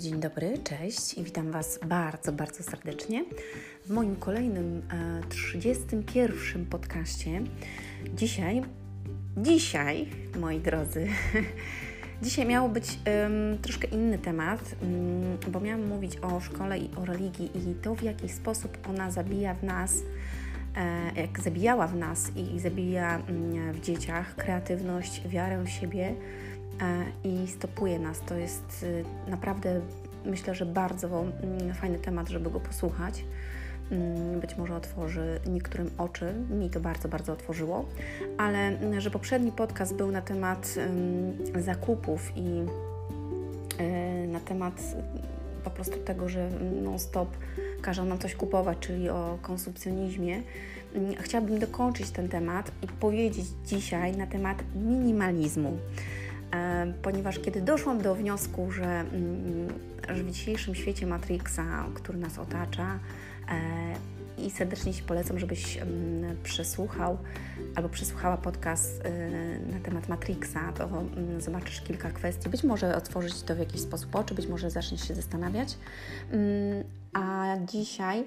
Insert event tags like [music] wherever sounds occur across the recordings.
dzień dobry, cześć i witam Was bardzo, bardzo serdecznie w moim kolejnym e, 31 podcaście. Dzisiaj, dzisiaj, moi drodzy, [laughs] dzisiaj miało być um, troszkę inny temat, um, bo miałam mówić o szkole i o religii i to, w jaki sposób ona zabija w nas e, jak zabijała w nas i zabija mm, w dzieciach kreatywność, wiarę w siebie, E, i stopuje nas. To jest y, naprawdę, myślę, że bardzo mm, fajny temat, żeby go posłuchać. Mm, być może otworzy niektórym oczy, mi to bardzo, bardzo otworzyło, ale mm, że poprzedni podcast był na temat zakupów i e, na temat po prostu tego, że non-stop każą nam coś kupować, czyli o konsumpcjonizmie. Chciałabym dokończyć ten temat i powiedzieć dzisiaj na temat minimalizmu. Ponieważ kiedy doszłam do wniosku, że, mm, że w dzisiejszym świecie Matrixa, który nas otacza, e, i serdecznie Ci polecam, żebyś mm, przesłuchał albo przesłuchała podcast e, na temat Matrixa, to mm, zobaczysz kilka kwestii. Być może otworzyć to w jakiś sposób oczy, być może zaczniesz się zastanawiać. A dzisiaj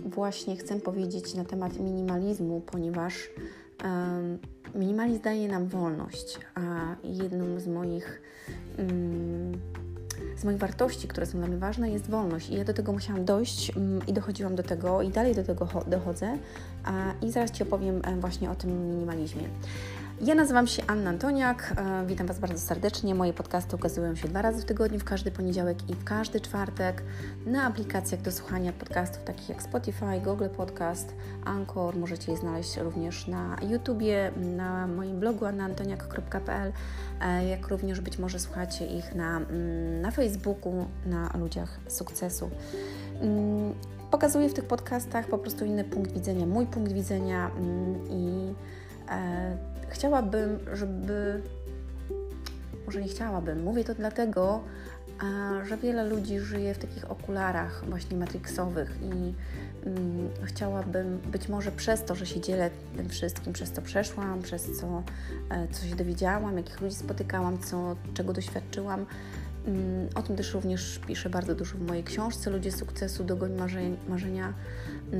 właśnie chcę powiedzieć na temat minimalizmu, ponieważ minimalizm daje nam wolność, a jedną z moich, mm, z moich wartości, które są dla mnie ważne, jest wolność. I ja do tego musiałam dojść mm, i dochodziłam do tego i dalej do tego dochodzę. I zaraz Ci opowiem właśnie o tym minimalizmie. Ja nazywam się Anna Antoniak, e, witam Was bardzo serdecznie. Moje podcasty ukazują się dwa razy w tygodniu, w każdy poniedziałek i w każdy czwartek na aplikacjach do słuchania podcastów takich jak Spotify, Google Podcast, Anchor. Możecie je znaleźć również na YouTubie, na moim blogu annaantoniak.pl, e, jak również być może słuchacie ich na, mm, na Facebooku, na Ludziach Sukcesu. Mm, pokazuję w tych podcastach po prostu inny punkt widzenia, mój punkt widzenia mm, i chciałabym, żeby. Może nie chciałabym, mówię to dlatego, że wiele ludzi żyje w takich okularach właśnie matrixowych i mm, chciałabym być może przez to, że się dzielę tym wszystkim, przez co przeszłam, przez co, e, co się dowiedziałam, jakich ludzi spotykałam, co, czego doświadczyłam. Mm, o tym też również piszę bardzo dużo w mojej książce Ludzie sukcesu, dogoń marzenia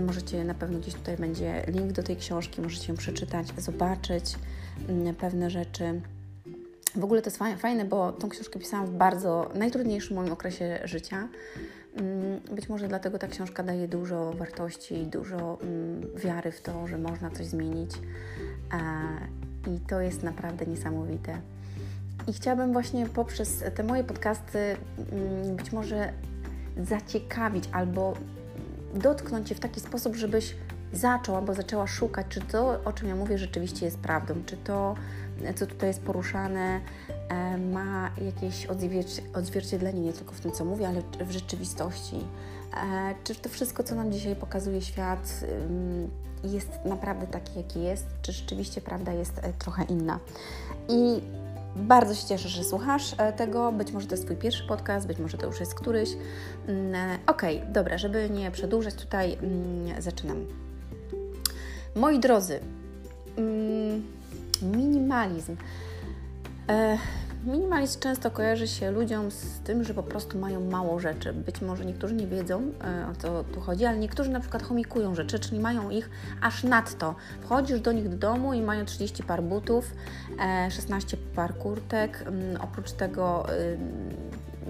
Możecie na pewno gdzieś tutaj będzie link do tej książki, możecie ją przeczytać, zobaczyć mm, pewne rzeczy. W ogóle to jest fajne, bo tą książkę pisałam w bardzo najtrudniejszym moim okresie życia. Mm, być może dlatego ta książka daje dużo wartości i dużo wiary w to, że można coś zmienić. I to jest naprawdę niesamowite. I chciałabym właśnie poprzez te moje podcasty być może zaciekawić albo dotknąć Cię w taki sposób, żebyś zaczął albo zaczęła szukać, czy to, o czym ja mówię, rzeczywiście jest prawdą, czy to, co tutaj jest poruszane, e, ma jakieś odzwierciedlenie nie tylko w tym, co mówię, ale w rzeczywistości. E, czy to wszystko, co nam dzisiaj pokazuje świat, jest naprawdę takie, jakie jest, czy rzeczywiście prawda jest e, trochę inna. I bardzo się cieszę, że słuchasz e, tego. Być może to jest Twój pierwszy podcast, być może to już jest któryś. Mm, e, ok, dobra, żeby nie przedłużać, tutaj mm, zaczynam. Moi drodzy, mm, minimalizm. Minimalizm często kojarzy się ludziom z tym, że po prostu mają mało rzeczy. Być może niektórzy nie wiedzą, e, o co tu chodzi, ale niektórzy na przykład chomikują rzeczy, czyli mają ich aż nadto. Wchodzisz do nich do domu i mają 30 par butów, 16 e, par kurtek, mm, oprócz tego y,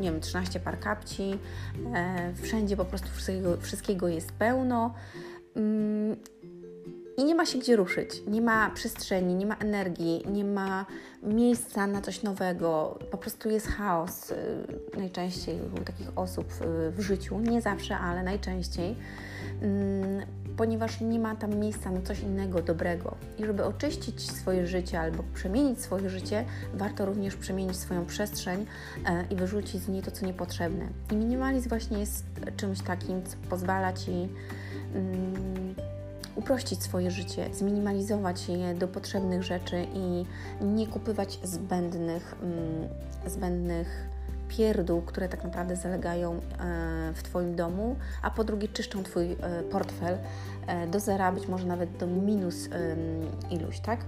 nie wiem, 13 par kapci, e, wszędzie po prostu wszystkiego, wszystkiego jest pełno. I nie ma się gdzie ruszyć, nie ma przestrzeni, nie ma energii, nie ma miejsca na coś nowego. Po prostu jest chaos y, najczęściej u takich osób w życiu, nie zawsze, ale najczęściej, mm, ponieważ nie ma tam miejsca na coś innego, dobrego. I żeby oczyścić swoje życie albo przemienić swoje życie, warto również przemienić swoją przestrzeń e, i wyrzucić z niej to, co niepotrzebne. I minimalizm właśnie jest czymś takim, co pozwala Ci mm, uprościć swoje życie, zminimalizować je do potrzebnych rzeczy i nie kupywać zbędnych, mm, zbędnych pierdół, które tak naprawdę zalegają e, w Twoim domu, a po drugie czyszczą Twój e, portfel e, do zera, być może nawet do minus iluś, tak?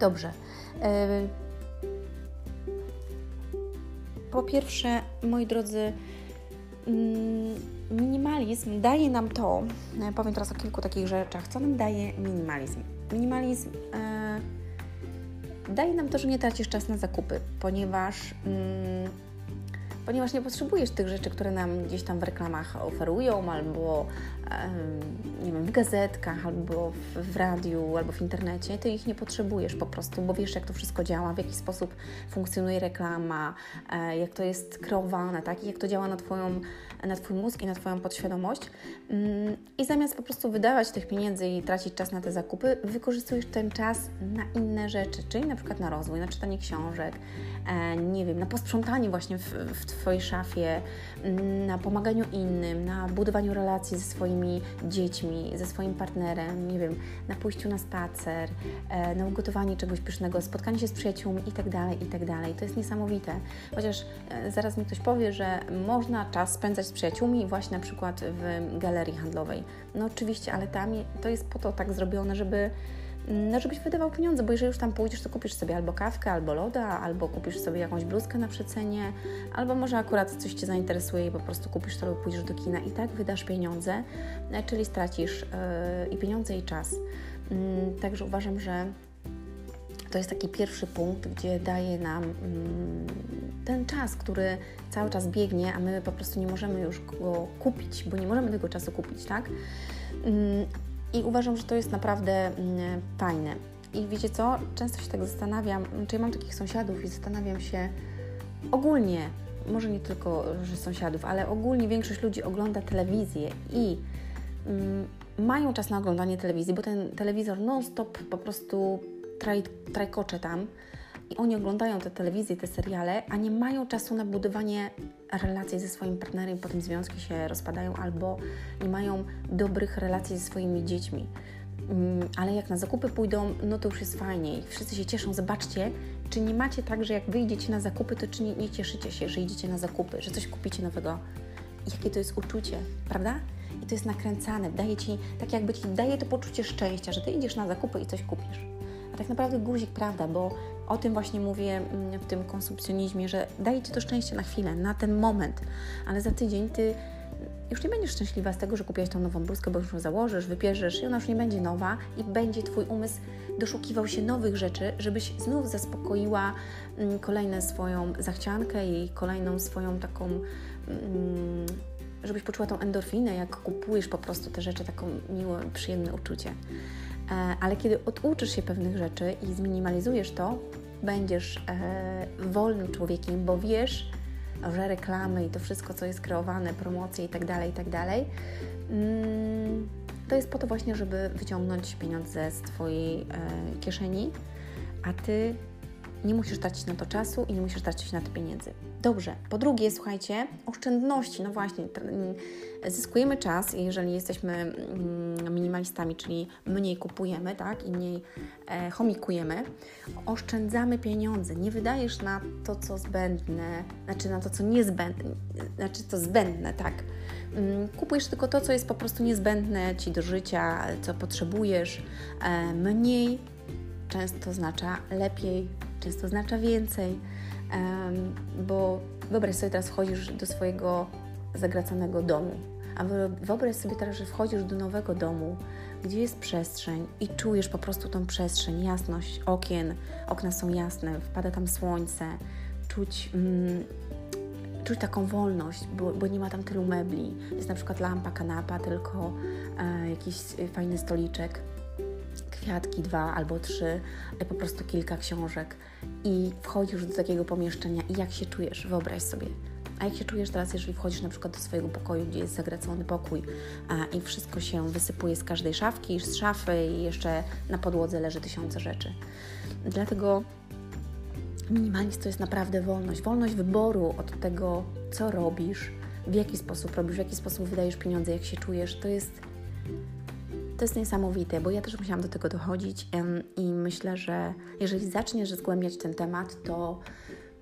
Dobrze. po pierwsze, moi drodzy, mm, minimalizm daje nam to, no powiem teraz o kilku takich rzeczach, co nam daje minimalizm. Minimalizm e, daje nam to, że nie tracisz czas na zakupy, ponieważ mm, ponieważ nie potrzebujesz tych rzeczy, które nam gdzieś tam w reklamach oferują, albo nie wiem, w gazetkach, albo w, w radiu, albo w internecie. Ty ich nie potrzebujesz po prostu, bo wiesz, jak to wszystko działa, w jaki sposób funkcjonuje reklama, e, jak to jest kreowane, tak? I jak to działa na, twoją, na Twój mózg i na Twoją podświadomość. Mm, I zamiast po prostu wydawać tych pieniędzy i tracić czas na te zakupy, wykorzystujesz ten czas na inne rzeczy, czyli na przykład na rozwój, na czytanie książek, e, nie wiem, na posprzątanie właśnie w, w Twojej szafie, mm, na pomaganiu innym, na budowaniu relacji ze swoimi dziećmi, ze swoim partnerem, nie wiem, na pójściu na spacer, e, na ugotowanie czegoś pysznego, spotkanie się z przyjaciółmi itd., tak itd. Tak to jest niesamowite. Chociaż e, zaraz mi ktoś powie, że można czas spędzać z przyjaciółmi właśnie na przykład w galerii handlowej. No oczywiście, ale tam to jest po to tak zrobione, żeby no żebyś wydawał pieniądze, bo jeżeli już tam pójdziesz, to kupisz sobie albo kawkę, albo loda, albo kupisz sobie jakąś bluzkę na przecenie, albo może akurat coś Cię zainteresuje i po prostu kupisz to lub pójdziesz do kina i tak wydasz pieniądze, e, czyli stracisz yy, i pieniądze i czas. Yy, także uważam, że to jest taki pierwszy punkt, gdzie daje nam yy, ten czas, który cały czas biegnie, a my po prostu nie możemy już go kupić, bo nie możemy tego czasu kupić, tak? I uważam, że to jest naprawdę mm, fajne. I wiecie co? Często się tak zastanawiam, czy ja mam takich sąsiadów i zastanawiam się ogólnie, może nie tylko, że sąsiadów, ale ogólnie większość ludzi ogląda telewizję i mm, mają czas na oglądanie telewizji, bo ten telewizor non-stop po prostu traj, trajkocze tam i oni oglądają te telewizje, te seriale, a nie mają czasu na budowanie relacji ze swoim partnerem, potem związki się rozpadają albo nie mają dobrych relacji ze swoimi dziećmi. Mm, ale jak na zakupy pójdą, no to już jest fajniej. Wszyscy się cieszą. Zobaczcie, czy nie macie tak, że jak wyjdziecie na zakupy, to czy nie, nie cieszycie się, że idziecie na zakupy, że coś kupicie nowego. Jakie to jest uczucie, prawda? I to jest nakręcane, daje ci, tak jakby ci daje to poczucie szczęścia, że ty idziesz na zakupy i coś kupisz. Tak naprawdę guzik, prawda, bo o tym właśnie mówię mm, w tym konsumpcjonizmie, że daje Ci to szczęście na chwilę, na ten moment, ale za tydzień Ty już nie będziesz szczęśliwa z tego, że kupiłaś tą nową bluzkę, bo już ją założysz, wypierzesz i ona już nie będzie nowa i będzie Twój umysł doszukiwał się nowych rzeczy, żebyś znów zaspokoiła mm, kolejną swoją zachciankę i kolejną swoją taką mm, żebyś poczuła tą endorfinę, jak kupujesz po prostu te rzeczy, taką miłe, przyjemne uczucie. E, ale kiedy oduczysz się pewnych rzeczy i zminimalizujesz to, będziesz e, wolnym człowiekiem, bo wiesz, że reklamy i to wszystko, co jest kreowane, promocje itd., tak itd., tak mm, to jest po to właśnie, żeby wyciągnąć pieniądze z Twojej e, kieszeni, a Ty nie musisz tracić na to czasu i nie musisz tracić na to pieniędzy. Dobrze. Po drugie, słuchajcie, oszczędności. No właśnie, zyskujemy czas, jeżeli jesteśmy mm, minimalistami, czyli mniej kupujemy, tak, i mniej e, chomikujemy. Oszczędzamy pieniądze. Nie wydajesz na to, co zbędne, znaczy na to, co niezbędne, znaczy to zbędne, tak. Mm, kupujesz tylko to, co jest po prostu niezbędne Ci do życia, co potrzebujesz. E, mniej często oznacza lepiej, często oznacza więcej, bo wyobraź sobie teraz wchodzisz do swojego zagracanego domu, a wyobraź sobie teraz, że wchodzisz do nowego domu, gdzie jest przestrzeń i czujesz po prostu tą przestrzeń, jasność okien, okna są jasne, wpada tam słońce, czuć, mm, czuć taką wolność, bo, bo, nie ma tam tylu mebli. Jest na przykład lampa, kanapa, tylko e, jakiś fajny stoliczek kwiatki, dwa albo trzy, e, po prostu kilka książek i wchodzisz do takiego pomieszczenia i jak się czujesz, wyobraź sobie. A jak się czujesz teraz, jeżeli wchodzisz na przykład do swojego pokoju, gdzie jest zagracony pokój a, i wszystko się wysypuje z każdej szafki, z szafy i jeszcze na podłodze leży tysiące rzeczy. Dlatego minimalizm to jest naprawdę wolność. Wolność wyboru od tego, co robisz, w jaki sposób robisz, w jaki sposób wydajesz pieniądze, jak się czujesz. To jest to jest niesamowite, bo ja też musiałam do tego dochodzić i myślę, że jeżeli zaczniesz zgłębiać ten temat, to,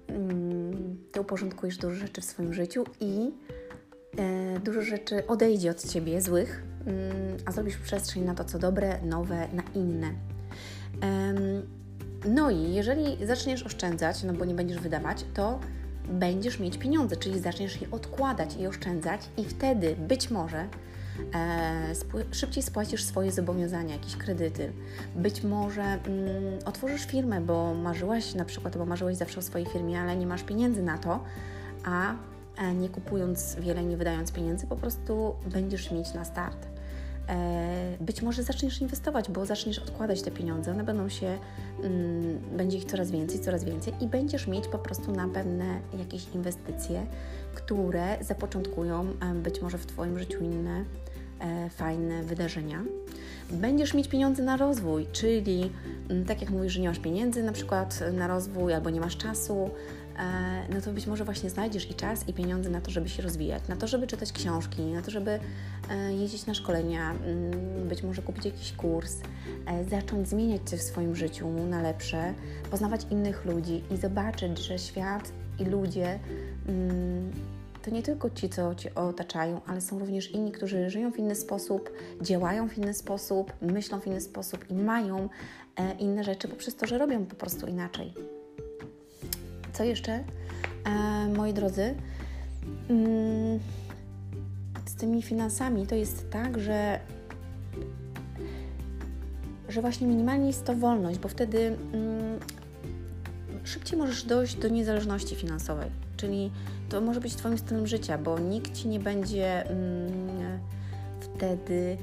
mm, to uporządkujesz dużo rzeczy w swoim życiu i e, dużo rzeczy odejdzie od Ciebie złych, mm, a zrobisz przestrzeń na to, co dobre, nowe, na inne. No i jeżeli zaczniesz oszczędzać, no bo nie będziesz wydawać, to będziesz mieć pieniądze, czyli zaczniesz je odkładać i oszczędzać, i wtedy być może szybciej spłacisz swoje zobowiązania, jakieś kredyty. Być może mm, otworzysz firmę, bo marzyłaś na przykład, bo marzyłeś zawsze o swojej firmie, ale nie masz pieniędzy na to, a e, nie kupując wiele, nie wydając pieniędzy, po prostu będziesz mieć na start. E, być może zaczniesz inwestować, bo zaczniesz odkładać te pieniądze, one będą się, mm, będzie ich coraz więcej, coraz więcej i będziesz mieć po prostu na pewne jakieś inwestycje, które zapoczątkują e, być może w Twoim życiu inne e, fajne wydarzenia. Będziesz mieć pieniądze na rozwój, czyli mm, tak jak mówisz, że nie masz pieniędzy na przykład na rozwój albo nie masz czasu, no to być może właśnie znajdziesz i czas, i pieniądze na to, żeby się rozwijać, na to, żeby czytać książki, na to, żeby e, jeździć na szkolenia, mm, być może kupić jakiś kurs, e, zacząć zmieniać coś w swoim życiu na lepsze, poznawać innych ludzi i zobaczyć, że świat i ludzie mm, to nie tylko ci, co Cię otaczają, ale są również inni, którzy żyją w inny sposób, działają w inny sposób, myślą w inny sposób i mają inne rzeczy poprzez to, że robią po prostu inaczej. Co jeszcze, e, moi drodzy? Mm, z tymi finansami to jest tak, że że właśnie minimalnie jest to wolność, bo wtedy mm, szybciej możesz dojść do niezależności finansowej. Czyli to może być Twoim stylem życia, bo nikt Ci nie będzie mm, wtedy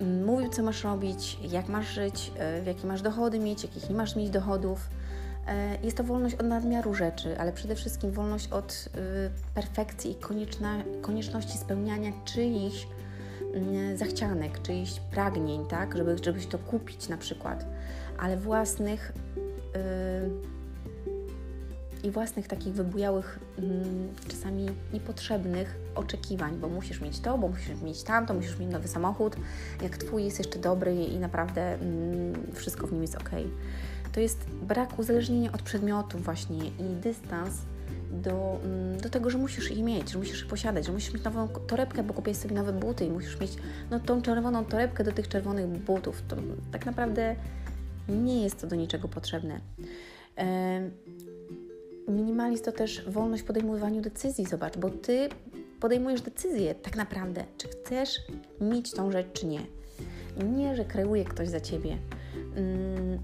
mm, mówił, co masz robić, jak masz żyć, e, jakie masz dochody mieć, jakich nie masz mieć dochodów. E, jest to wolność od nadmiaru rzeczy, ale przede wszystkim wolność od y, perfekcji i konieczności spełniania czyichś mm, zachcianek, czyichś pragnień, tak, żeby, żeby to kupić na przykład, ale własnych y, i własnych takich wybujałych, mm, czasami niepotrzebnych oczekiwań, bo musisz mieć to, bo musisz mieć tamto, musisz mieć nowy samochód, jak Twój jest jeszcze dobry i naprawdę mm, wszystko w nim jest ok to jest brak uzależnienia od przedmiotów właśnie i dystans do, mm, do tego, że musisz je mieć, że musisz je posiadać, że musisz mieć nową torebkę, bo kupisz sobie nowe buty i musisz mieć no, tą czerwoną torebkę do tych czerwonych butów. To tak naprawdę nie jest to do niczego potrzebne. Minimalizm to też wolność w podejmowaniu decyzji, zobacz, bo Ty podejmujesz decyzję tak naprawdę, czy chcesz mieć tą rzecz, czy nie. Nie, że kreuje ktoś za Ciebie. Mm,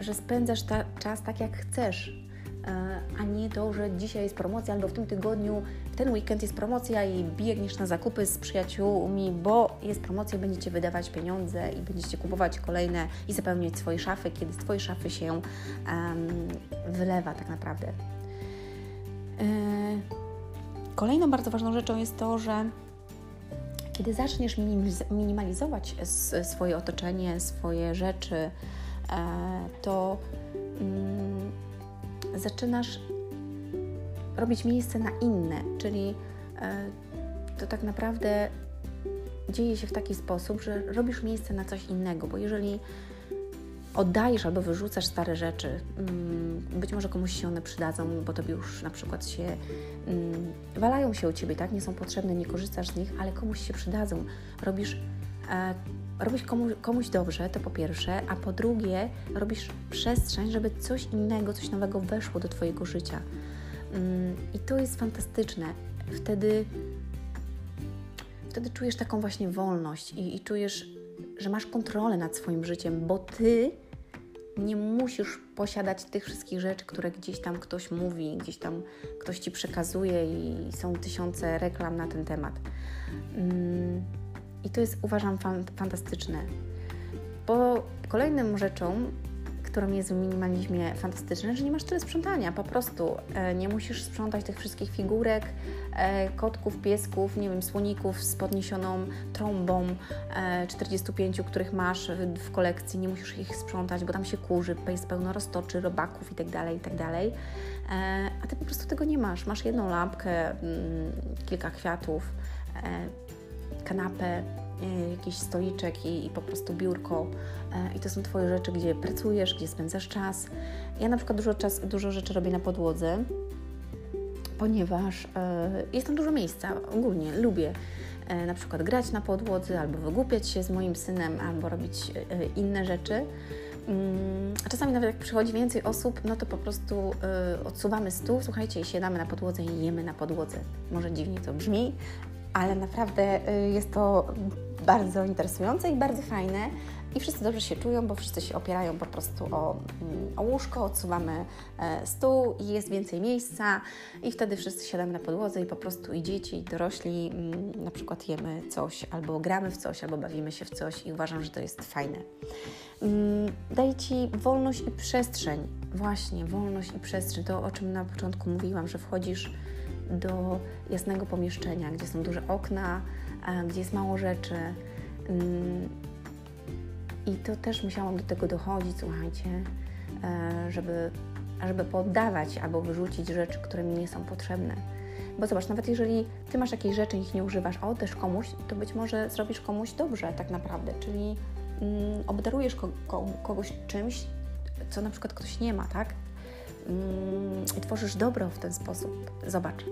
że spędzasz ta, czas tak jak chcesz, e, a nie to, że dzisiaj jest promocja albo w tym tygodniu, w ten weekend jest promocja i biegniesz na zakupy z przyjaciółmi, bo jest promocja, będziecie wydawać pieniądze i będziecie kupować kolejne i zapełniać swoje szafy, kiedy z Twojej szafy się um, wylewa tak naprawdę. E, kolejną bardzo ważną rzeczą jest to, że kiedy zaczniesz minimalizować swoje otoczenie, swoje rzeczy, to mm, zaczynasz robić miejsce na inne, czyli e, to tak naprawdę dzieje się w taki sposób, że robisz miejsce na coś innego, bo jeżeli oddajesz albo wyrzucasz stare rzeczy. Mm, być może komuś się one przydadzą, bo tobie już na przykład się mm, walają się u ciebie, tak? Nie są potrzebne, nie korzystasz z nich, ale komuś się przydadzą. Robisz, e, robisz komuś, komuś dobrze, to po pierwsze, a po drugie, robisz przestrzeń, żeby coś innego, coś nowego weszło do twojego życia. Mm, I to jest fantastyczne. Wtedy, wtedy czujesz taką właśnie wolność i, i czujesz, że masz kontrolę nad swoim życiem, bo ty nie musisz posiadać tych wszystkich rzeczy, które gdzieś tam ktoś mówi, gdzieś tam ktoś ci przekazuje i są tysiące reklam na ten temat. Mm, I to jest, uważam, fantastyczne. Bo kolejną rzeczą którą jest w minimalizmie fantastyczne, że nie masz tyle sprzątania, po prostu e, nie musisz sprzątać tych wszystkich figurek, e, kotków, piesków, nie wiem, słoników z podniesioną trąbą, 45, e, których masz w kolekcji, nie musisz ich sprzątać, bo tam się kurzy, jest pełno roztoczy, robaków itd., tak itd., tak a Ty po prostu tego nie masz. Masz jedną lampkę, mm, kilka kwiatów, kanapę, E, jakiś stoliczek i, i, po prostu biurko e, i to są Twoje rzeczy, gdzie pracujesz, gdzie spędzasz czas. Ja na przykład dużo, czas, dużo rzeczy robię na podłodze, ponieważ e, jest tam dużo miejsca, ogólnie lubię na przykład grać na podłodze, albo wygłupiać się z moim synem, albo robić inne rzeczy. Mm, a czasami nawet jak przychodzi więcej osób, no to po prostu y, odsuwamy stół, słuchajcie, i siadamy na podłodze i jemy na podłodze. Może dziwnie to brzmi, ale naprawdę y, jest to bardzo interesujące i bardzo fajne. I wszyscy dobrze się czują, bo wszyscy się opierają po prostu o, mm, o łóżko, odsuwamy e, stół i jest więcej miejsca i wtedy wszyscy siadamy na podłodze i po prostu i dzieci, i dorośli mm, na przykład jemy coś, albo gramy w coś, albo bawimy się w coś i uważam, że to jest fajne. Mm, daje Ci wolność i przestrzeń. Właśnie, wolność i przestrzeń. To, o czym na początku mówiłam, że wchodzisz do jasnego pomieszczenia, gdzie są duże okna, gdzie jest mało rzeczy. Mm, I to też musiałam do tego dochodzić, słuchajcie, e, żeby, żeby poddawać albo wyrzucić rzeczy, które mi nie są potrzebne. Bo zobacz, nawet jeżeli ty masz jakieś rzeczy i ich nie używasz, a oddesz komuś, to być może zrobisz komuś dobrze tak naprawdę, czyli mm, obdarujesz ko ko kogoś czymś, co na przykład ktoś nie ma, tak? Mm, I tworzysz dobro w ten sposób. Zobacz,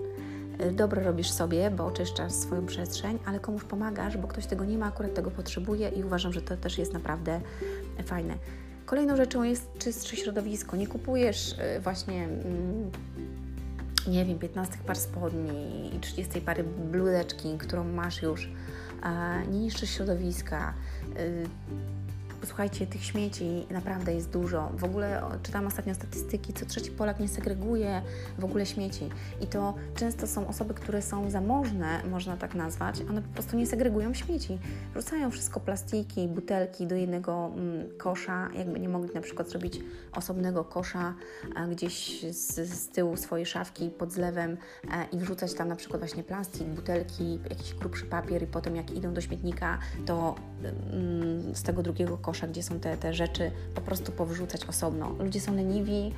dobro robisz sobie, bo oczyszczasz swoją przestrzeń, ale komuś pomagasz, bo ktoś tego nie ma, akurat tego potrzebuje i uważam, że to też jest naprawdę fajne. Kolejną rzeczą jest czystsze środowisko. Nie kupujesz y, właśnie, mm, nie wiem, 15 par spodni i 30 pary bluzeczki, którą masz już. Nie niszczysz środowiska y, Słuchajcie, tych śmieci naprawdę jest dużo. W ogóle czytam ostatnio statystyki, co trzeci Polak nie segreguje w ogóle śmieci. I to często są osoby, które są zamożne, można tak nazwać, one po prostu nie segregują śmieci. Rzucają wszystko plastiki, butelki do jednego mm, kosza, jakby nie mogli na przykład zrobić osobnego kosza gdzieś z, z tyłu swojej szafki pod zlewem e, i wrzucać tam na przykład właśnie plastik, butelki, jakiś grubszy papier i potem jak idą do śmietnika, to mm, z tego drugiego kosza kosza, gdzie są te, te rzeczy, po prostu powrzucać osobno. Ludzie są leniwi,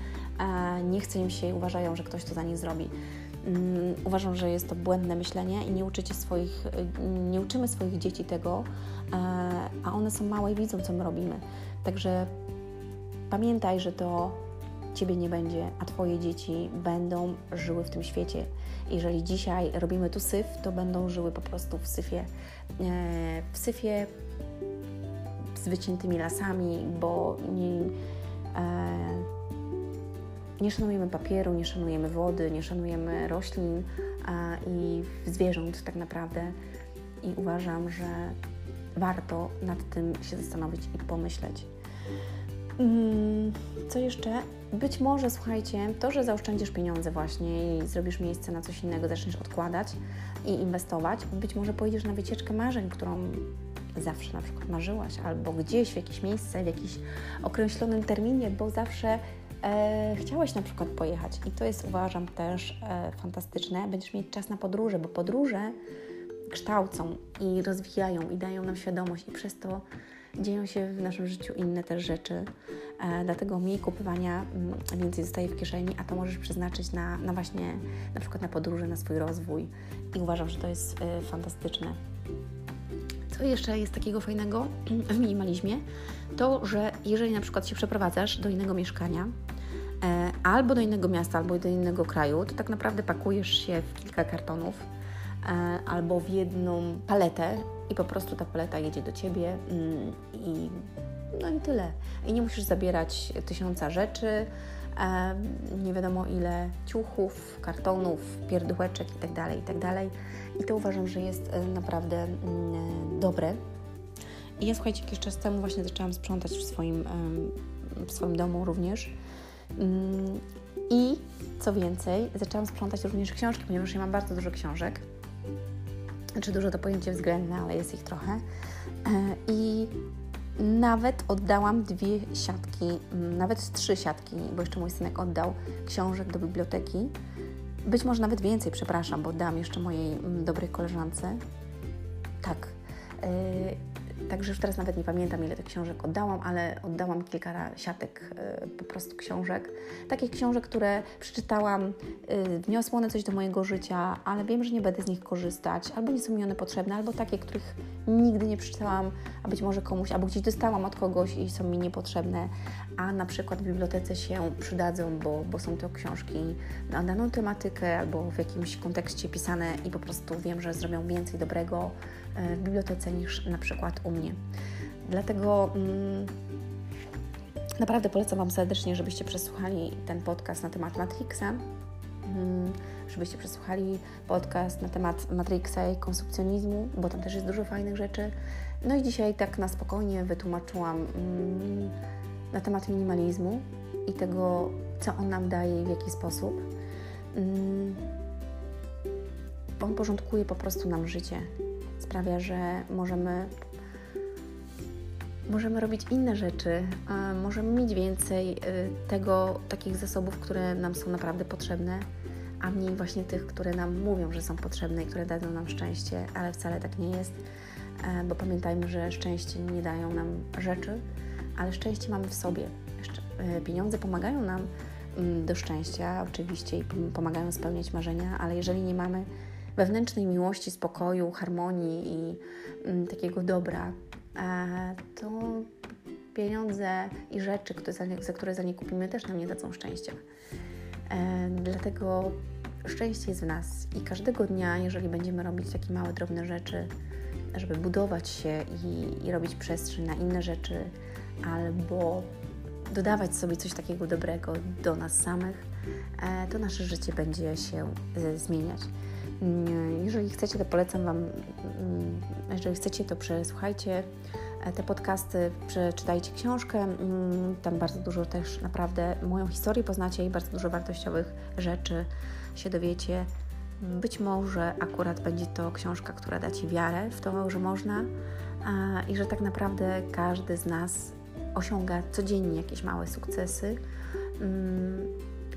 nie chce im się i uważają, że ktoś to za nich zrobi. Mm, uważam, że jest to błędne myślenie i nie, uczycie swoich, nie uczymy swoich dzieci tego, a one są małe i widzą, co my robimy. Także pamiętaj, że to Ciebie nie będzie, a Twoje dzieci będą żyły w tym świecie. Jeżeli dzisiaj robimy tu syf, to będą żyły po prostu w syfie. E, w syfie z wyciętymi lasami, bo nie, e, nie szanujemy papieru, nie szanujemy wody, nie szanujemy roślin i zwierząt tak naprawdę. I uważam, że warto nad tym się zastanowić i pomyśleć. Mm, co jeszcze? Być może, słuchajcie, to, że zaoszczędzisz pieniądze właśnie i zrobisz miejsce na coś innego, zaczniesz odkładać i inwestować, być może pojedziesz na wycieczkę marzeń, którą zawsze na przykład marzyłaś, albo gdzieś w jakieś miejsce, w jakimś określonym terminie, bo zawsze e, na przykład pojechać. I to jest uważam też e, fantastyczne. Będziesz mieć czas na podróże, bo podróże kształcą i rozwijają i dają nam świadomość i przez to dzieją się w naszym życiu inne też rzeczy. E, dlatego mniej kupowania mm, więcej zostaje w kieszeni, a to możesz przeznaczyć na, na właśnie na przykład na podróże, na swój rozwój. I uważam, że to jest e, fantastyczne. Co jeszcze jest takiego fajnego [clears throat] w minimalizmie? To, że jeżeli na przykład się przeprowadzasz do innego mieszkania, e, albo do innego miasta, albo do innego kraju, to tak naprawdę pakujesz się w kilka kartonów e, albo w jedną paletę i po prostu ta paleta jedzie do ciebie mm, i no i tyle. I nie musisz zabierać tysiąca rzeczy, nie wiadomo ile ciuchów, kartonów, pierdółeczek itd., tak itd. Tak I to uważam, że jest e, naprawdę mm, dobre. I ja słuchajcie, jakiś czas temu właśnie zaczęłam sprzątać w swoim, w swoim domu również. Mm, I co więcej, zaczęłam sprzątać również książki, ponieważ ja mam bardzo dużo książek. Znaczy dużo to pojęcie względne, ale jest ich trochę. E, I nawet oddałam dwie siatki, mm, nawet trzy siatki, bo jeszcze mój synek oddał książek do biblioteki. Być może nawet więcej, przepraszam, bo oddałam jeszcze mojej mm, dobrej koleżance. Tak. Także już teraz nawet nie pamiętam, ile tych książek oddałam, ale oddałam kilka siatek y, po prostu książek. Takich książek, które przeczytałam, y, wniosły one coś do mojego życia, ale wiem, że nie będę z nich korzystać, albo nie są mi one potrzebne, albo takie, których nigdy nie przeczytałam, a być może komuś, albo gdzieś dostałam od kogoś i są mi niepotrzebne, a na przykład w bibliotece się przydadzą, bo, bo są to książki na daną tematykę albo w jakimś kontekście pisane i po prostu wiem, że zrobią więcej dobrego y, w bibliotece niż na przykład u mnie. Dlatego mm, Naprawdę polecam Wam serdecznie, żebyście przesłuchali ten podcast na temat Matrixa, mm, żebyście przesłuchali podcast na temat Matrixa i konsumpcjonizmu, bo tam też jest dużo fajnych rzeczy. No i dzisiaj tak na spokojnie wytłumaczyłam mm, na temat minimalizmu i tego, co on nam daje i w jaki sposób. Mm, on porządkuje po prostu nam życie. Sprawia, że możemy możemy robić inne rzeczy, możemy mieć więcej y, tego, takich zasobów, które nam są naprawdę potrzebne, a mniej właśnie tych, które nam mówią, że są potrzebne i które dadzą nam szczęście, ale wcale tak nie jest, e, bo pamiętajmy, że szczęście nie dają nam rzeczy, ale szczęście mamy w sobie. E, pieniądze pomagają nam mm, do szczęścia, oczywiście, i pomagają spełniać marzenia, ale jeżeli nie mamy wewnętrznej miłości, spokoju, harmonii i mm, takiego dobra, e, to pieniądze i rzeczy, za które za nie kupimy, też nam nie dadzą szczęścia. E, dlatego szczęście jest w nas i każdego dnia, jeżeli będziemy robić takie małe, drobne rzeczy, żeby budować się i, i robić przestrzeń na inne rzeczy, albo dodawać sobie coś takiego dobrego do nas samych, e, to nasze życie będzie się e, zmieniać. Mm, jeżeli chcecie, to polecam Wam, mm, jeżeli chcecie, to przesłuchajcie e, te podcasty, przeczytajcie książkę. Mm, tam bardzo dużo też naprawdę moją historię poznacie i bardzo dużo wartościowych rzeczy się dowiecie. Być może akurat będzie to książka, która da Ci wiarę w to, że można i że tak naprawdę każdy z nas osiąga codziennie jakieś małe sukcesy.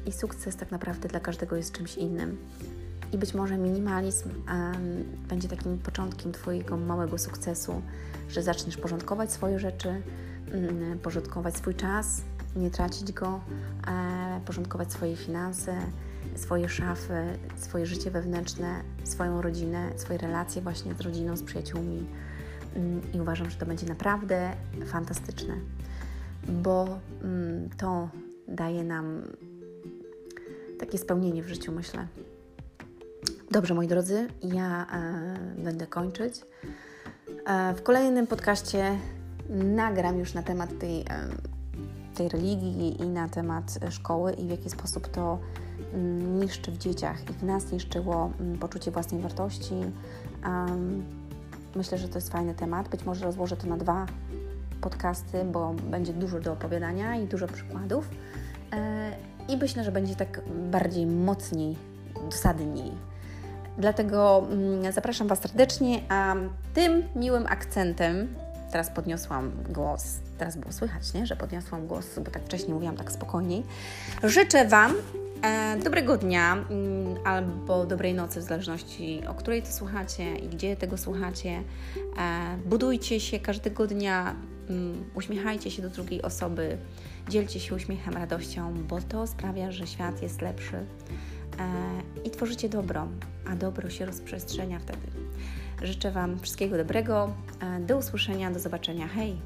I sukces tak naprawdę dla każdego jest czymś innym. I być może minimalizm będzie takim początkiem Twojego małego sukcesu, że zaczniesz porządkować swoje rzeczy, um, porządkować swój czas, nie tracić go, e, porządkować swoje finanse, swoje szafy, swoje życie wewnętrzne, swoją rodzinę, swoje relacje właśnie z rodziną, z przyjaciółmi. Um, I uważam, że to będzie naprawdę fantastyczne, bo mm, to daje nam takie spełnienie w życiu, myślę. Dobrze, moi drodzy, ja e, będę kończyć. E, w kolejnym podcaście nagram już na temat tej, e, tej religii i na temat szkoły i w jaki sposób to mm, niszczy w dzieciach i w nas niszczyło mm, poczucie własnej wartości. Myślę, że to jest fajny temat. Być może rozłożę to na dwa podcasty, bo będzie dużo do opowiadania i dużo przykładów. E, I myślę, że będzie tak bardziej mocniej, dosadniej Dlatego mm, zapraszam Was serdecznie, a tym miłym akcentem, teraz podniosłam głos, teraz było słychać, nie? że podniosłam głos, bo tak wcześniej mówiłam tak spokojniej. Życzę Wam dobrego dnia mm, albo dobrej nocy, w zależności o której to słuchacie i gdzie tego słuchacie. E, budujcie się każdego dnia, mm, uśmiechajcie się do drugiej osoby, dzielcie się uśmiechem, radością, bo to sprawia, że świat jest lepszy e, i tworzycie dobro a dobro się rozprzestrzenia wtedy. Życzę Wam wszystkiego dobrego. E, do usłyszenia, do zobaczenia. Hej!